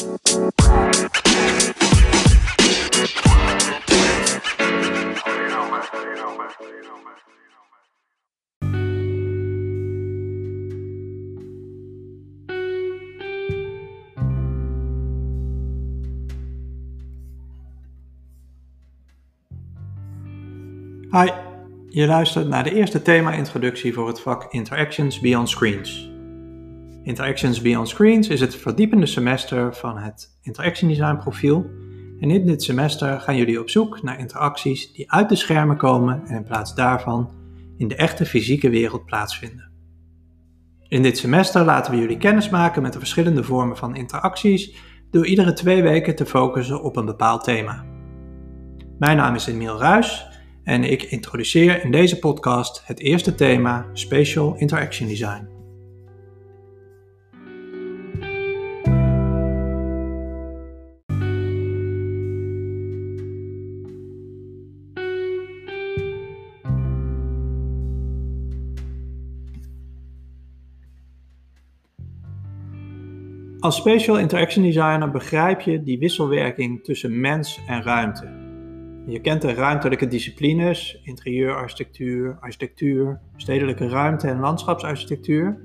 Hi, je luistert naar de eerste thema-introductie voor het vak Interactions Beyond Screens. Interactions Beyond Screens is het verdiepende semester van het Interaction Design profiel. En in dit semester gaan jullie op zoek naar interacties die uit de schermen komen en in plaats daarvan in de echte fysieke wereld plaatsvinden. In dit semester laten we jullie kennis maken met de verschillende vormen van interacties door iedere twee weken te focussen op een bepaald thema. Mijn naam is Emiel Ruis en ik introduceer in deze podcast het eerste thema Spatial Interaction Design. Als Spatial Interaction Designer begrijp je die wisselwerking tussen mens en ruimte je kent de ruimtelijke disciplines, interieurarchitectuur, architectuur, stedelijke ruimte en landschapsarchitectuur.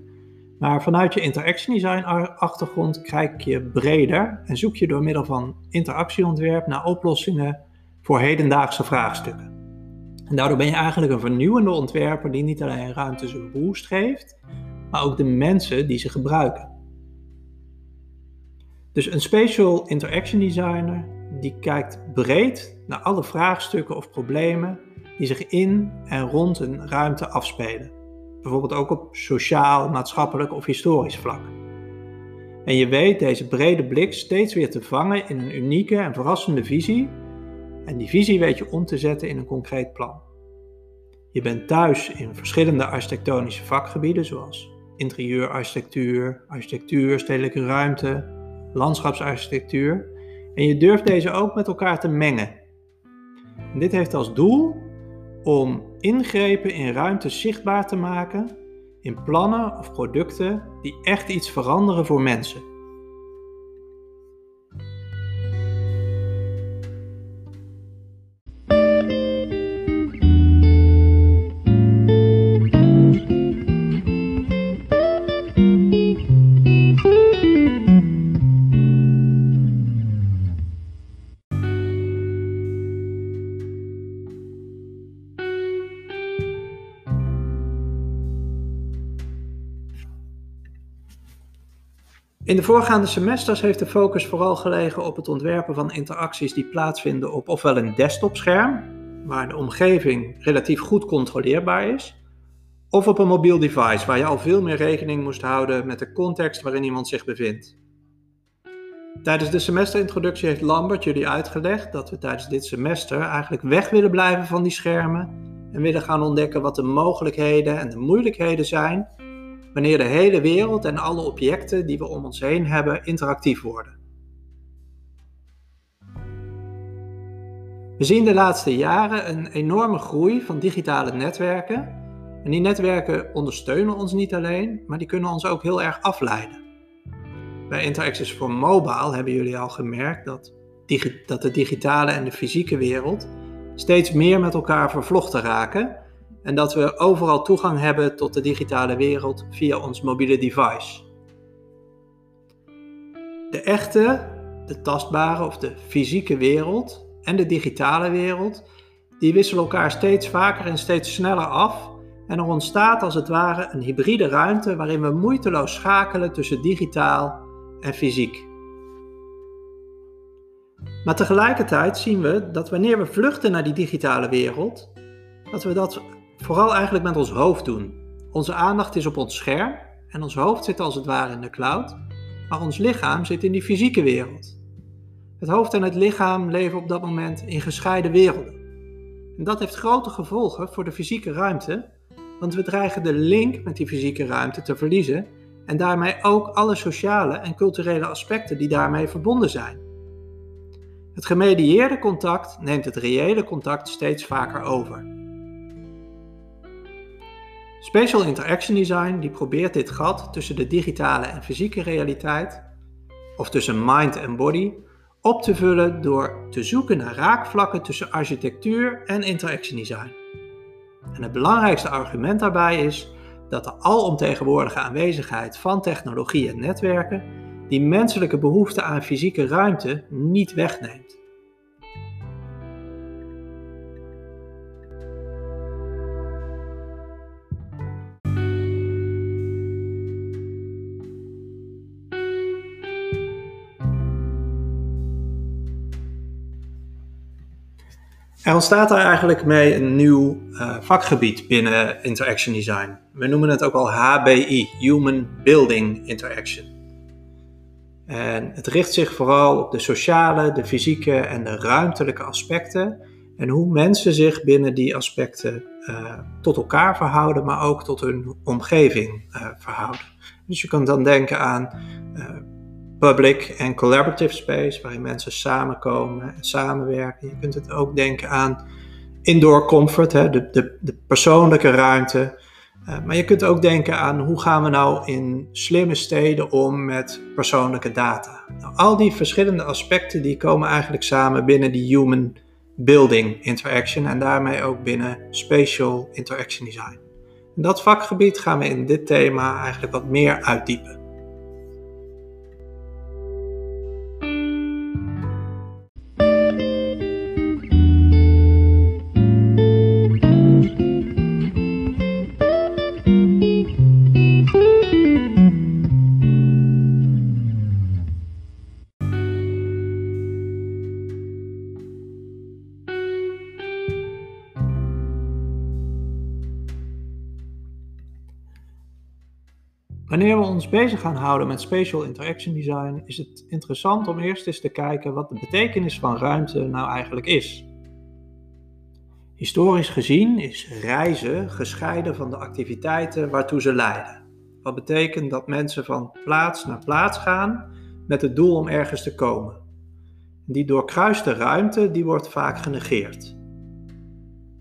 Maar vanuit je interaction design achtergrond kijk je breder en zoek je door middel van interactieontwerp naar oplossingen voor hedendaagse vraagstukken. En daardoor ben je eigenlijk een vernieuwende ontwerper die niet alleen ruimte zijn boost geeft, maar ook de mensen die ze gebruiken. Dus een spatial interaction designer die kijkt breed naar alle vraagstukken of problemen die zich in en rond een ruimte afspelen. Bijvoorbeeld ook op sociaal, maatschappelijk of historisch vlak. En je weet deze brede blik steeds weer te vangen in een unieke en verrassende visie. En die visie weet je om te zetten in een concreet plan. Je bent thuis in verschillende architectonische vakgebieden zoals interieurarchitectuur, architectuur, stedelijke ruimte, landschapsarchitectuur. En je durft deze ook met elkaar te mengen. En dit heeft als doel om ingrepen in ruimte zichtbaar te maken in plannen of producten die echt iets veranderen voor mensen. In de voorgaande semesters heeft de focus vooral gelegen op het ontwerpen van interacties die plaatsvinden op ofwel een desktopscherm, waar de omgeving relatief goed controleerbaar is, of op een mobiel device, waar je al veel meer rekening moest houden met de context waarin iemand zich bevindt. Tijdens de semesterintroductie heeft Lambert jullie uitgelegd dat we tijdens dit semester eigenlijk weg willen blijven van die schermen en willen gaan ontdekken wat de mogelijkheden en de moeilijkheden zijn wanneer de hele wereld en alle objecten die we om ons heen hebben interactief worden. We zien de laatste jaren een enorme groei van digitale netwerken. En die netwerken ondersteunen ons niet alleen, maar die kunnen ons ook heel erg afleiden. Bij Interactions for Mobile hebben jullie al gemerkt dat, dat de digitale en de fysieke wereld steeds meer met elkaar vervlochten raken en dat we overal toegang hebben tot de digitale wereld via ons mobiele device. De echte, de tastbare of de fysieke wereld en de digitale wereld, die wisselen elkaar steeds vaker en steeds sneller af en er ontstaat als het ware een hybride ruimte waarin we moeiteloos schakelen tussen digitaal en fysiek. Maar tegelijkertijd zien we dat wanneer we vluchten naar die digitale wereld, dat we dat vooral eigenlijk met ons hoofd doen. Onze aandacht is op ons scherm en ons hoofd zit als het ware in de cloud, maar ons lichaam zit in die fysieke wereld. Het hoofd en het lichaam leven op dat moment in gescheiden werelden. En dat heeft grote gevolgen voor de fysieke ruimte, want we dreigen de link met die fysieke ruimte te verliezen en daarmee ook alle sociale en culturele aspecten die daarmee verbonden zijn. Het gemedieerde contact neemt het reële contact steeds vaker over. Spatial Interaction Design die probeert dit gat tussen de digitale en fysieke realiteit of tussen mind en body, op te vullen door te zoeken naar raakvlakken tussen architectuur en interaction design. En het belangrijkste argument daarbij is dat de alomtegenwoordige aanwezigheid van technologie en netwerken die menselijke behoefte aan fysieke ruimte niet wegneemt. Er ontstaat daar eigenlijk mee een nieuw uh, vakgebied binnen Interaction Design. We noemen het ook al HBI, Human Building Interaction. En het richt zich vooral op de sociale, de fysieke en de ruimtelijke aspecten en hoe mensen zich binnen die aspecten uh, tot elkaar verhouden, maar ook tot hun omgeving uh, verhouden. Dus je kan dan denken aan public en collaborative space, waarin mensen samenkomen en samenwerken. Je kunt het ook denken aan indoor comfort, hè, de, de, de persoonlijke ruimte. Uh, maar je kunt ook denken aan hoe gaan we nou in slimme steden om met persoonlijke data. Nou, al die verschillende aspecten die komen eigenlijk samen binnen die human building interaction en daarmee ook binnen spatial interaction design. En dat vakgebied gaan we in dit thema eigenlijk wat meer uitdiepen. Wanneer we ons bezig gaan houden met spatial interaction design, is het interessant om eerst eens te kijken wat de betekenis van ruimte nou eigenlijk is. Historisch gezien is reizen gescheiden van de activiteiten waartoe ze leiden. Wat betekent dat mensen van plaats naar plaats gaan met het doel om ergens te komen. Die doorkruiste ruimte die wordt vaak genegeerd.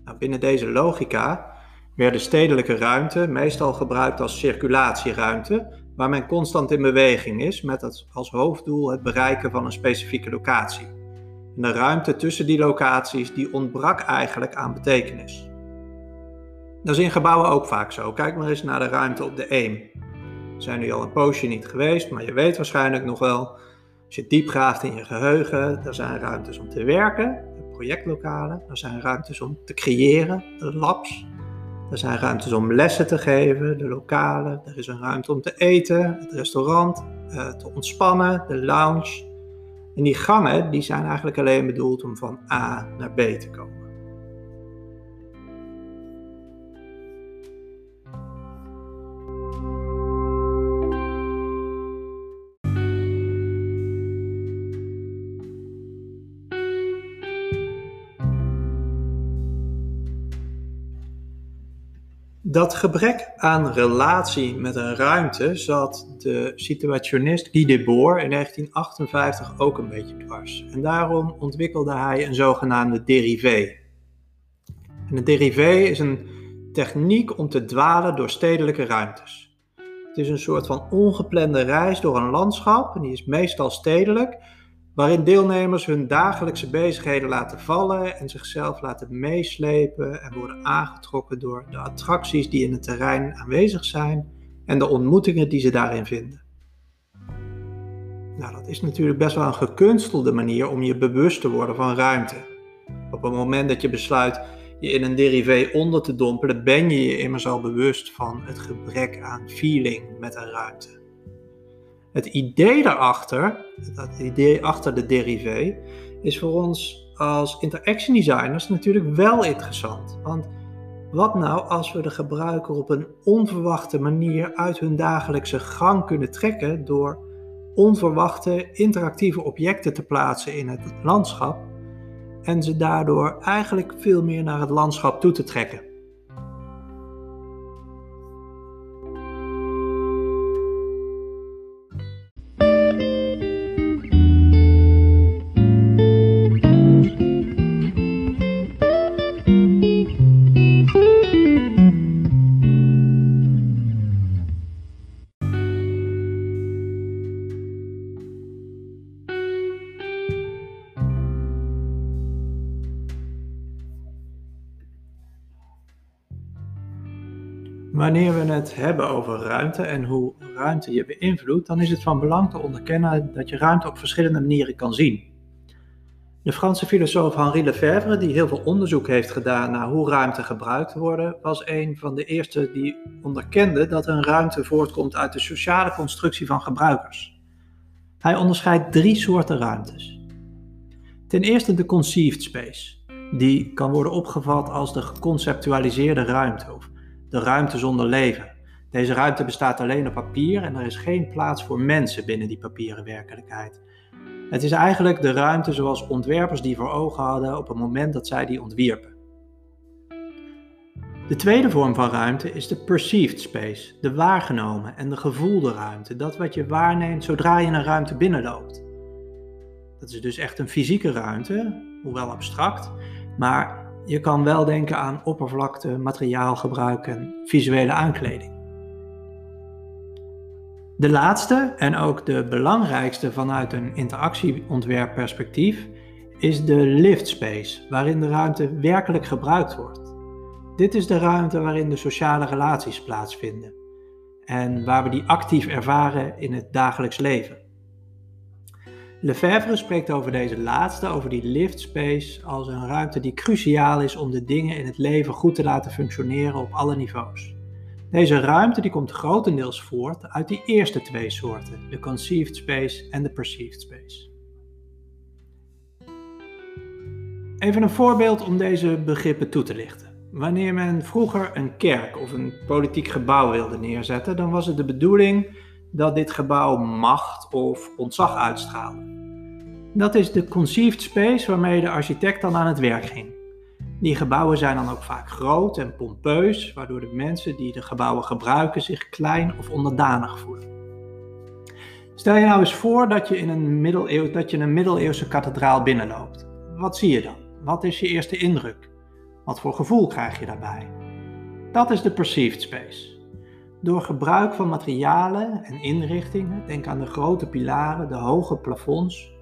Nou, binnen deze logica werden stedelijke ruimte meestal gebruikt als circulatieruimte, waar men constant in beweging is met als hoofddoel het bereiken van een specifieke locatie. En de ruimte tussen die locaties die ontbrak eigenlijk aan betekenis. Dat is in gebouwen ook vaak zo. Kijk maar eens naar de ruimte op de Eem. We zijn nu al een poosje niet geweest, maar je weet waarschijnlijk nog wel, als je diep graaft in je geheugen, er zijn ruimtes om te werken, projectlokalen, er zijn ruimtes om te creëren, de labs, er zijn ruimtes om lessen te geven, de lokalen. Er is een ruimte om te eten, het restaurant, uh, te ontspannen, de lounge. En die gangen die zijn eigenlijk alleen bedoeld om van A naar B te komen. Dat gebrek aan relatie met een ruimte zat de situationist Guy Debord in 1958 ook een beetje dwars. En daarom ontwikkelde hij een zogenaamde derivé. En een derivé is een techniek om te dwalen door stedelijke ruimtes. Het is een soort van ongeplande reis door een landschap, en die is meestal stedelijk, waarin deelnemers hun dagelijkse bezigheden laten vallen en zichzelf laten meeslepen en worden aangetrokken door de attracties die in het terrein aanwezig zijn en de ontmoetingen die ze daarin vinden. Nou, dat is natuurlijk best wel een gekunstelde manier om je bewust te worden van ruimte. Op het moment dat je besluit je in een derivé onder te dompelen, ben je je immers al bewust van het gebrek aan feeling met een ruimte. Het idee daarachter, het idee achter de derivé, is voor ons als interaction designers natuurlijk wel interessant. Want wat nou als we de gebruiker op een onverwachte manier uit hun dagelijkse gang kunnen trekken door onverwachte interactieve objecten te plaatsen in het landschap en ze daardoor eigenlijk veel meer naar het landschap toe te trekken? Wanneer we het hebben over ruimte en hoe ruimte je beïnvloedt, dan is het van belang te onderkennen dat je ruimte op verschillende manieren kan zien. De Franse filosoof Henri Lefebvre, die heel veel onderzoek heeft gedaan naar hoe ruimte gebruikt wordt, was een van de eerste die onderkende dat een ruimte voortkomt uit de sociale constructie van gebruikers. Hij onderscheidt drie soorten ruimtes. Ten eerste de conceived space. Die kan worden opgevat als de geconceptualiseerde ruimte de ruimte zonder leven. Deze ruimte bestaat alleen op papier en er is geen plaats voor mensen binnen die papieren werkelijkheid. Het is eigenlijk de ruimte zoals ontwerpers die voor ogen hadden op het moment dat zij die ontwierpen. De tweede vorm van ruimte is de perceived space, de waargenomen en de gevoelde ruimte, dat wat je waarneemt zodra je een ruimte binnenloopt. Dat is dus echt een fysieke ruimte, hoewel abstract, maar je kan wel denken aan oppervlakte, materiaalgebruik en visuele aankleding. De laatste en ook de belangrijkste vanuit een interactieontwerpperspectief is de lift space, waarin de ruimte werkelijk gebruikt wordt. Dit is de ruimte waarin de sociale relaties plaatsvinden en waar we die actief ervaren in het dagelijks leven. Lefebvre spreekt over deze laatste, over die lift space, als een ruimte die cruciaal is om de dingen in het leven goed te laten functioneren op alle niveaus. Deze ruimte die komt grotendeels voort uit die eerste twee soorten, de conceived space en de perceived space. Even een voorbeeld om deze begrippen toe te lichten. Wanneer men vroeger een kerk of een politiek gebouw wilde neerzetten, dan was het de bedoeling dat dit gebouw macht of ontzag uitstraalde. Dat is de conceived space waarmee de architect dan aan het werk ging. Die gebouwen zijn dan ook vaak groot en pompeus, waardoor de mensen die de gebouwen gebruiken zich klein of onderdanig voelen. Stel je nou eens voor dat je in een, middeleeuw, dat je een middeleeuwse kathedraal binnenloopt. Wat zie je dan? Wat is je eerste indruk? Wat voor gevoel krijg je daarbij? Dat is de perceived space. Door gebruik van materialen en inrichtingen, denk aan de grote pilaren, de hoge plafonds,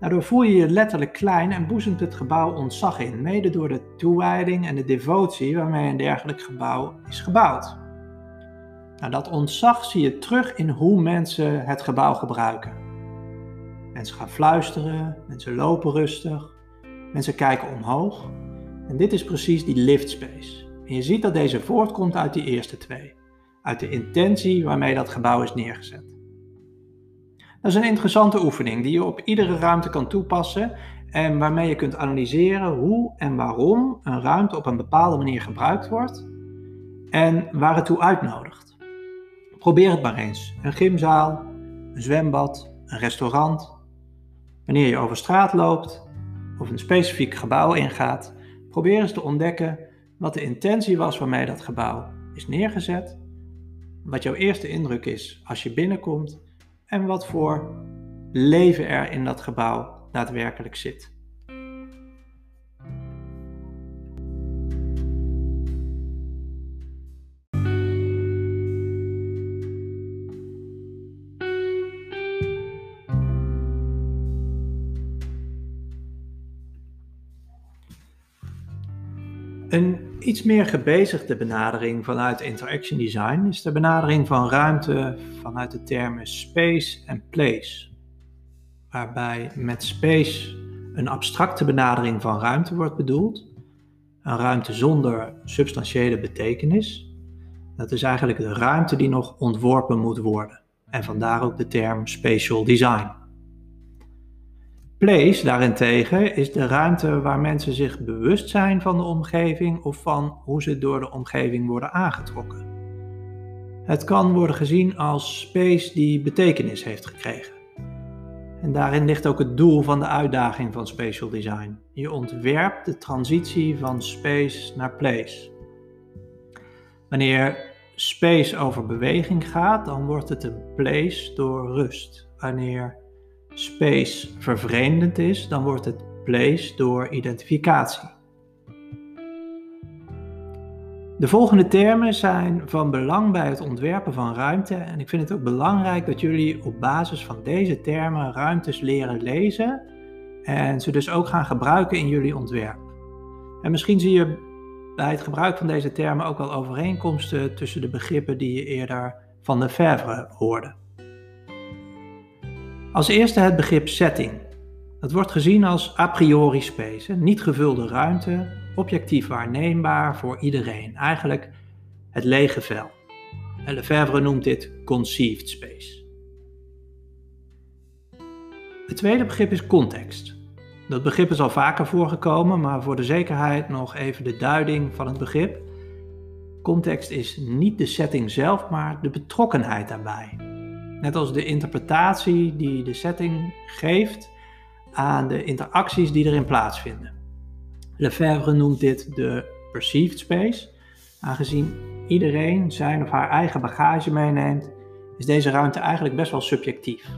Daardoor voel je je letterlijk klein en boezemt het gebouw ontzag in, mede door de toewijding en de devotie waarmee een dergelijk gebouw is gebouwd. Nou, dat ontzag zie je terug in hoe mensen het gebouw gebruiken. Mensen gaan fluisteren, mensen lopen rustig, mensen kijken omhoog. En dit is precies die lift space. En je ziet dat deze voortkomt uit die eerste twee, uit de intentie waarmee dat gebouw is neergezet. Dat is een interessante oefening die je op iedere ruimte kan toepassen en waarmee je kunt analyseren hoe en waarom een ruimte op een bepaalde manier gebruikt wordt en waar het toe uitnodigt. Probeer het maar eens. Een gymzaal, een zwembad, een restaurant. Wanneer je over straat loopt of een specifiek gebouw ingaat, probeer eens te ontdekken wat de intentie was waarmee dat gebouw is neergezet, wat jouw eerste indruk is als je binnenkomt en wat voor leven er in dat gebouw daadwerkelijk zit. Een iets meer gebezigde benadering vanuit interaction design is de benadering van ruimte vanuit de termen space en place. Waarbij met space een abstracte benadering van ruimte wordt bedoeld. Een ruimte zonder substantiële betekenis. Dat is eigenlijk de ruimte die nog ontworpen moet worden. En vandaar ook de term spatial design. Place daarentegen is de ruimte waar mensen zich bewust zijn van de omgeving of van hoe ze door de omgeving worden aangetrokken. Het kan worden gezien als space die betekenis heeft gekregen. En daarin ligt ook het doel van de uitdaging van spatial design. Je ontwerpt de transitie van space naar place. Wanneer space over beweging gaat, dan wordt het een place door rust. Wanneer space vervreemdend is, dan wordt het place door identificatie. De volgende termen zijn van belang bij het ontwerpen van ruimte en ik vind het ook belangrijk dat jullie op basis van deze termen ruimtes leren lezen en ze dus ook gaan gebruiken in jullie ontwerp. En misschien zie je bij het gebruik van deze termen ook wel overeenkomsten tussen de begrippen die je eerder van de Lefebvre hoorde. Als eerste het begrip setting. Dat wordt gezien als a priori space, niet gevulde ruimte, objectief waarneembaar voor iedereen. Eigenlijk het lege vel. En Lefebvre noemt dit conceived space. Het tweede begrip is context. Dat begrip is al vaker voorgekomen, maar voor de zekerheid nog even de duiding van het begrip. Context is niet de setting zelf, maar de betrokkenheid daarbij. Net als de interpretatie die de setting geeft aan de interacties die erin plaatsvinden. Lefebvre noemt dit de perceived space. Aangezien iedereen zijn of haar eigen bagage meeneemt, is deze ruimte eigenlijk best wel subjectief.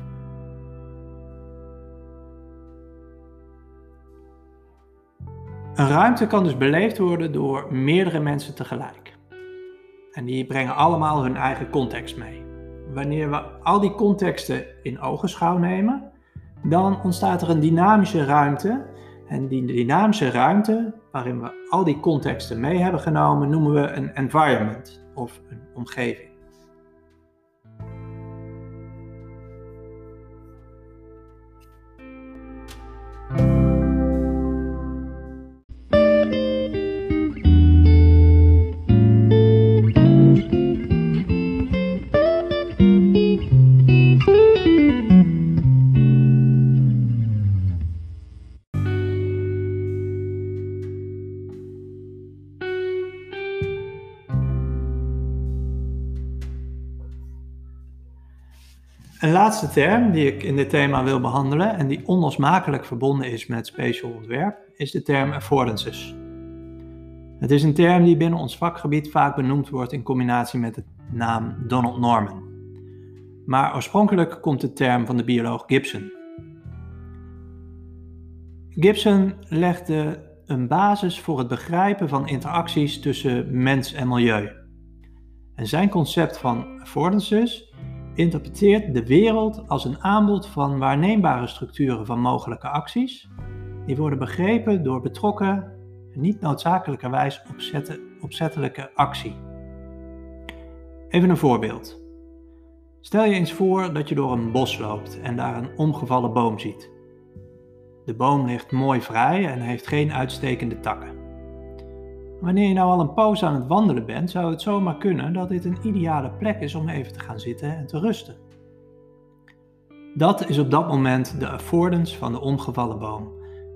Een ruimte kan dus beleefd worden door meerdere mensen tegelijk. En die brengen allemaal hun eigen context mee. Wanneer we al die contexten in ogenschouw nemen, dan ontstaat er een dynamische ruimte. En die dynamische ruimte, waarin we al die contexten mee hebben genomen, noemen we een environment of een omgeving. Een laatste term die ik in dit thema wil behandelen en die onlosmakelijk verbonden is met spatial ontwerp, is de term affordances. Het is een term die binnen ons vakgebied vaak benoemd wordt in combinatie met de naam Donald Norman. Maar oorspronkelijk komt de term van de bioloog Gibson. Gibson legde een basis voor het begrijpen van interacties tussen mens en milieu. En zijn concept van affordances interpreteert de wereld als een aanbod van waarneembare structuren van mogelijke acties, die worden begrepen door betrokken en niet noodzakelijkerwijs opzettelijke actie. Even een voorbeeld. Stel je eens voor dat je door een bos loopt en daar een omgevallen boom ziet. De boom ligt mooi vrij en heeft geen uitstekende takken. Wanneer je nou al een poos aan het wandelen bent, zou het zomaar kunnen dat dit een ideale plek is om even te gaan zitten en te rusten. Dat is op dat moment de affordance van de omgevallen boom.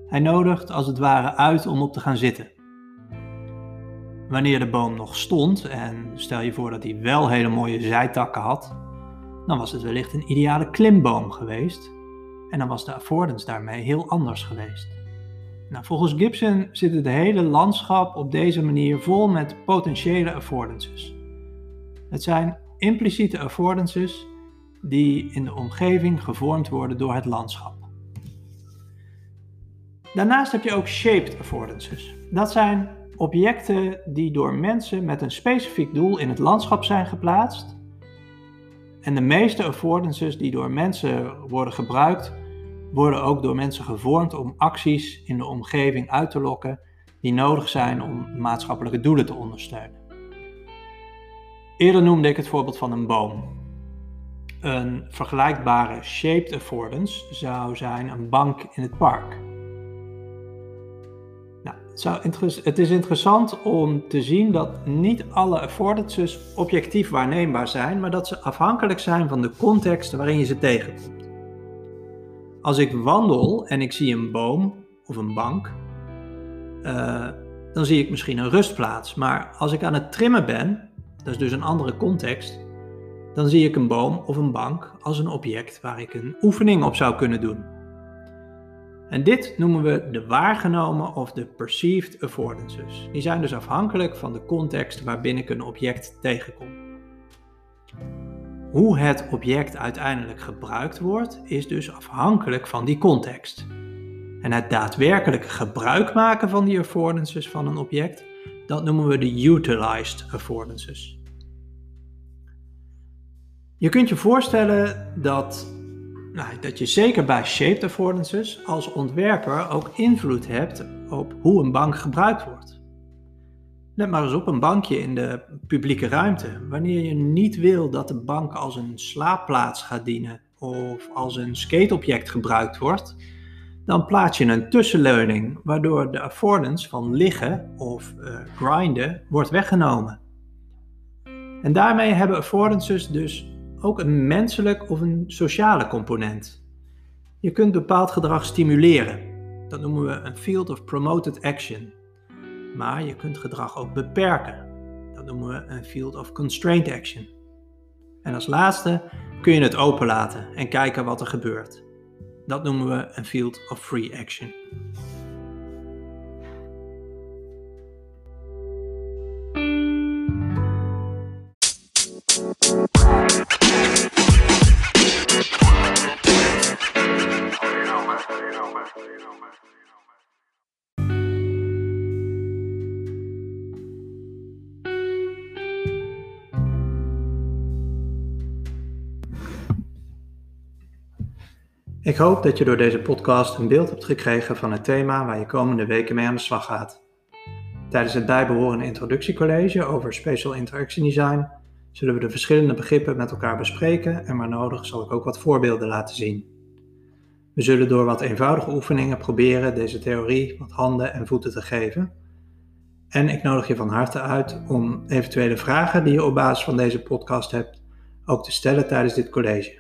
Hij nodigt als het ware uit om op te gaan zitten. Wanneer de boom nog stond, en stel je voor dat hij wel hele mooie zijtakken had, dan was het wellicht een ideale klimboom geweest. En dan was de affordance daarmee heel anders geweest. Nou, volgens Gibson zit het hele landschap op deze manier vol met potentiële affordances. Het zijn impliciete affordances die in de omgeving gevormd worden door het landschap. Daarnaast heb je ook shaped affordances. Dat zijn objecten die door mensen met een specifiek doel in het landschap zijn geplaatst. En de meeste affordances die door mensen worden gebruikt, worden ook door mensen gevormd om acties in de omgeving uit te lokken die nodig zijn om maatschappelijke doelen te ondersteunen. Eerder noemde ik het voorbeeld van een boom. Een vergelijkbare shaped affordance zou zijn een bank in het park. Nou, het, het is interessant om te zien dat niet alle affordances objectief waarneembaar zijn, maar dat ze afhankelijk zijn van de context waarin je ze tegenkomt. Als ik wandel en ik zie een boom of een bank, uh, dan zie ik misschien een rustplaats. Maar als ik aan het trimmen ben, dat is dus een andere context, dan zie ik een boom of een bank als een object waar ik een oefening op zou kunnen doen. En dit noemen we de waargenomen of de perceived affordances. Die zijn dus afhankelijk van de context waarbinnen ik een object tegenkom. Hoe het object uiteindelijk gebruikt wordt, is dus afhankelijk van die context. En het daadwerkelijk gebruik maken van die affordances van een object, dat noemen we de utilized affordances. Je kunt je voorstellen dat, nou, dat je zeker bij shaped affordances als ontwerper ook invloed hebt op hoe een bank gebruikt wordt. Let maar eens op een bankje in de publieke ruimte. Wanneer je niet wil dat de bank als een slaapplaats gaat dienen of als een skateobject gebruikt wordt, dan plaats je een tussenleuning waardoor de affordance van liggen of uh, grinden wordt weggenomen. En daarmee hebben affordances dus ook een menselijk of een sociale component. Je kunt bepaald gedrag stimuleren. Dat noemen we een field of promoted action. Maar je kunt gedrag ook beperken. Dat noemen we een field of constrained action. En als laatste kun je het openlaten en kijken wat er gebeurt. Dat noemen we een field of free action. Hoop dat je door deze podcast een beeld hebt gekregen van het thema waar je komende weken mee aan de slag gaat. Tijdens het bijbehorende introductiecollege over Spatial Interaction Design zullen we de verschillende begrippen met elkaar bespreken en waar nodig zal ik ook wat voorbeelden laten zien. We zullen door wat eenvoudige oefeningen proberen deze theorie wat handen en voeten te geven. En ik nodig je van harte uit om eventuele vragen die je op basis van deze podcast hebt ook te stellen tijdens dit college.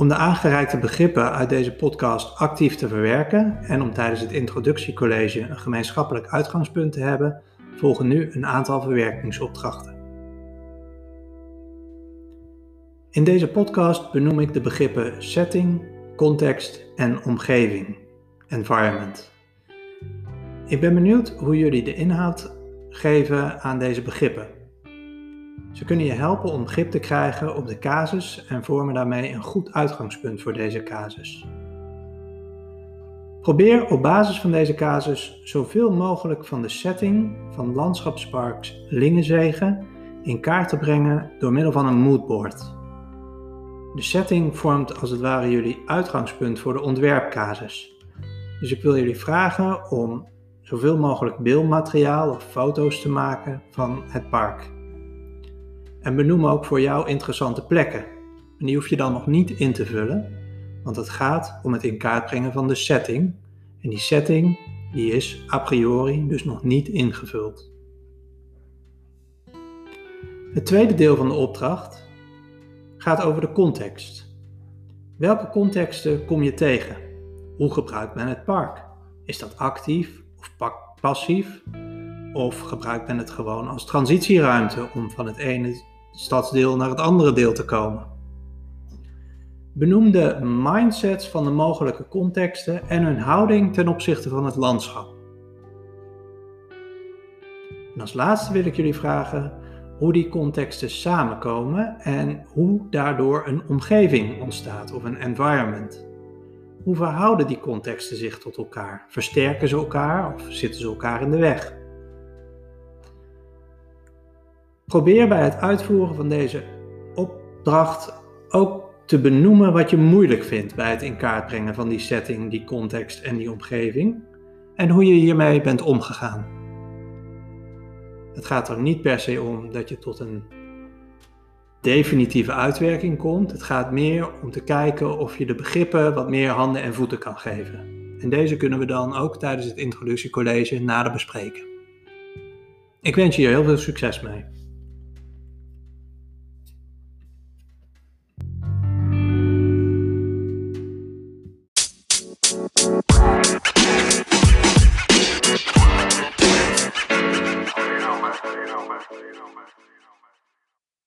Om de aangereikte begrippen uit deze podcast actief te verwerken en om tijdens het introductiecollege een gemeenschappelijk uitgangspunt te hebben, volgen nu een aantal verwerkingsopdrachten. In deze podcast benoem ik de begrippen setting, context en omgeving, environment. Ik ben benieuwd hoe jullie de inhoud geven aan deze begrippen. Ze kunnen je helpen om grip te krijgen op de casus en vormen daarmee een goed uitgangspunt voor deze casus. Probeer op basis van deze casus zoveel mogelijk van de setting van landschapsparks Lingenzegen in kaart te brengen door middel van een moodboard. De setting vormt als het ware jullie uitgangspunt voor de ontwerpcasus. Dus ik wil jullie vragen om zoveel mogelijk beeldmateriaal of foto's te maken van het park. En benoem ook voor jou interessante plekken. En die hoef je dan nog niet in te vullen, want het gaat om het in kaart brengen van de setting. En die setting die is a priori dus nog niet ingevuld. Het tweede deel van de opdracht gaat over de context. Welke contexten kom je tegen? Hoe gebruikt men het park? Is dat actief of passief? Of gebruikt men het gewoon als transitieruimte om van het ene stadsdeel naar het andere deel te komen. Benoem de mindsets van de mogelijke contexten en hun houding ten opzichte van het landschap. En als laatste wil ik jullie vragen hoe die contexten samenkomen en hoe daardoor een omgeving ontstaat of een environment. Hoe verhouden die contexten zich tot elkaar? Versterken ze elkaar of zitten ze elkaar in de weg? Probeer bij het uitvoeren van deze opdracht ook te benoemen wat je moeilijk vindt bij het in kaart brengen van die setting, die context en die omgeving en hoe je hiermee bent omgegaan. Het gaat er niet per se om dat je tot een definitieve uitwerking komt. Het gaat meer om te kijken of je de begrippen wat meer handen en voeten kan geven. En deze kunnen we dan ook tijdens het introductiecollege nader bespreken. Ik wens je hier heel veel succes mee.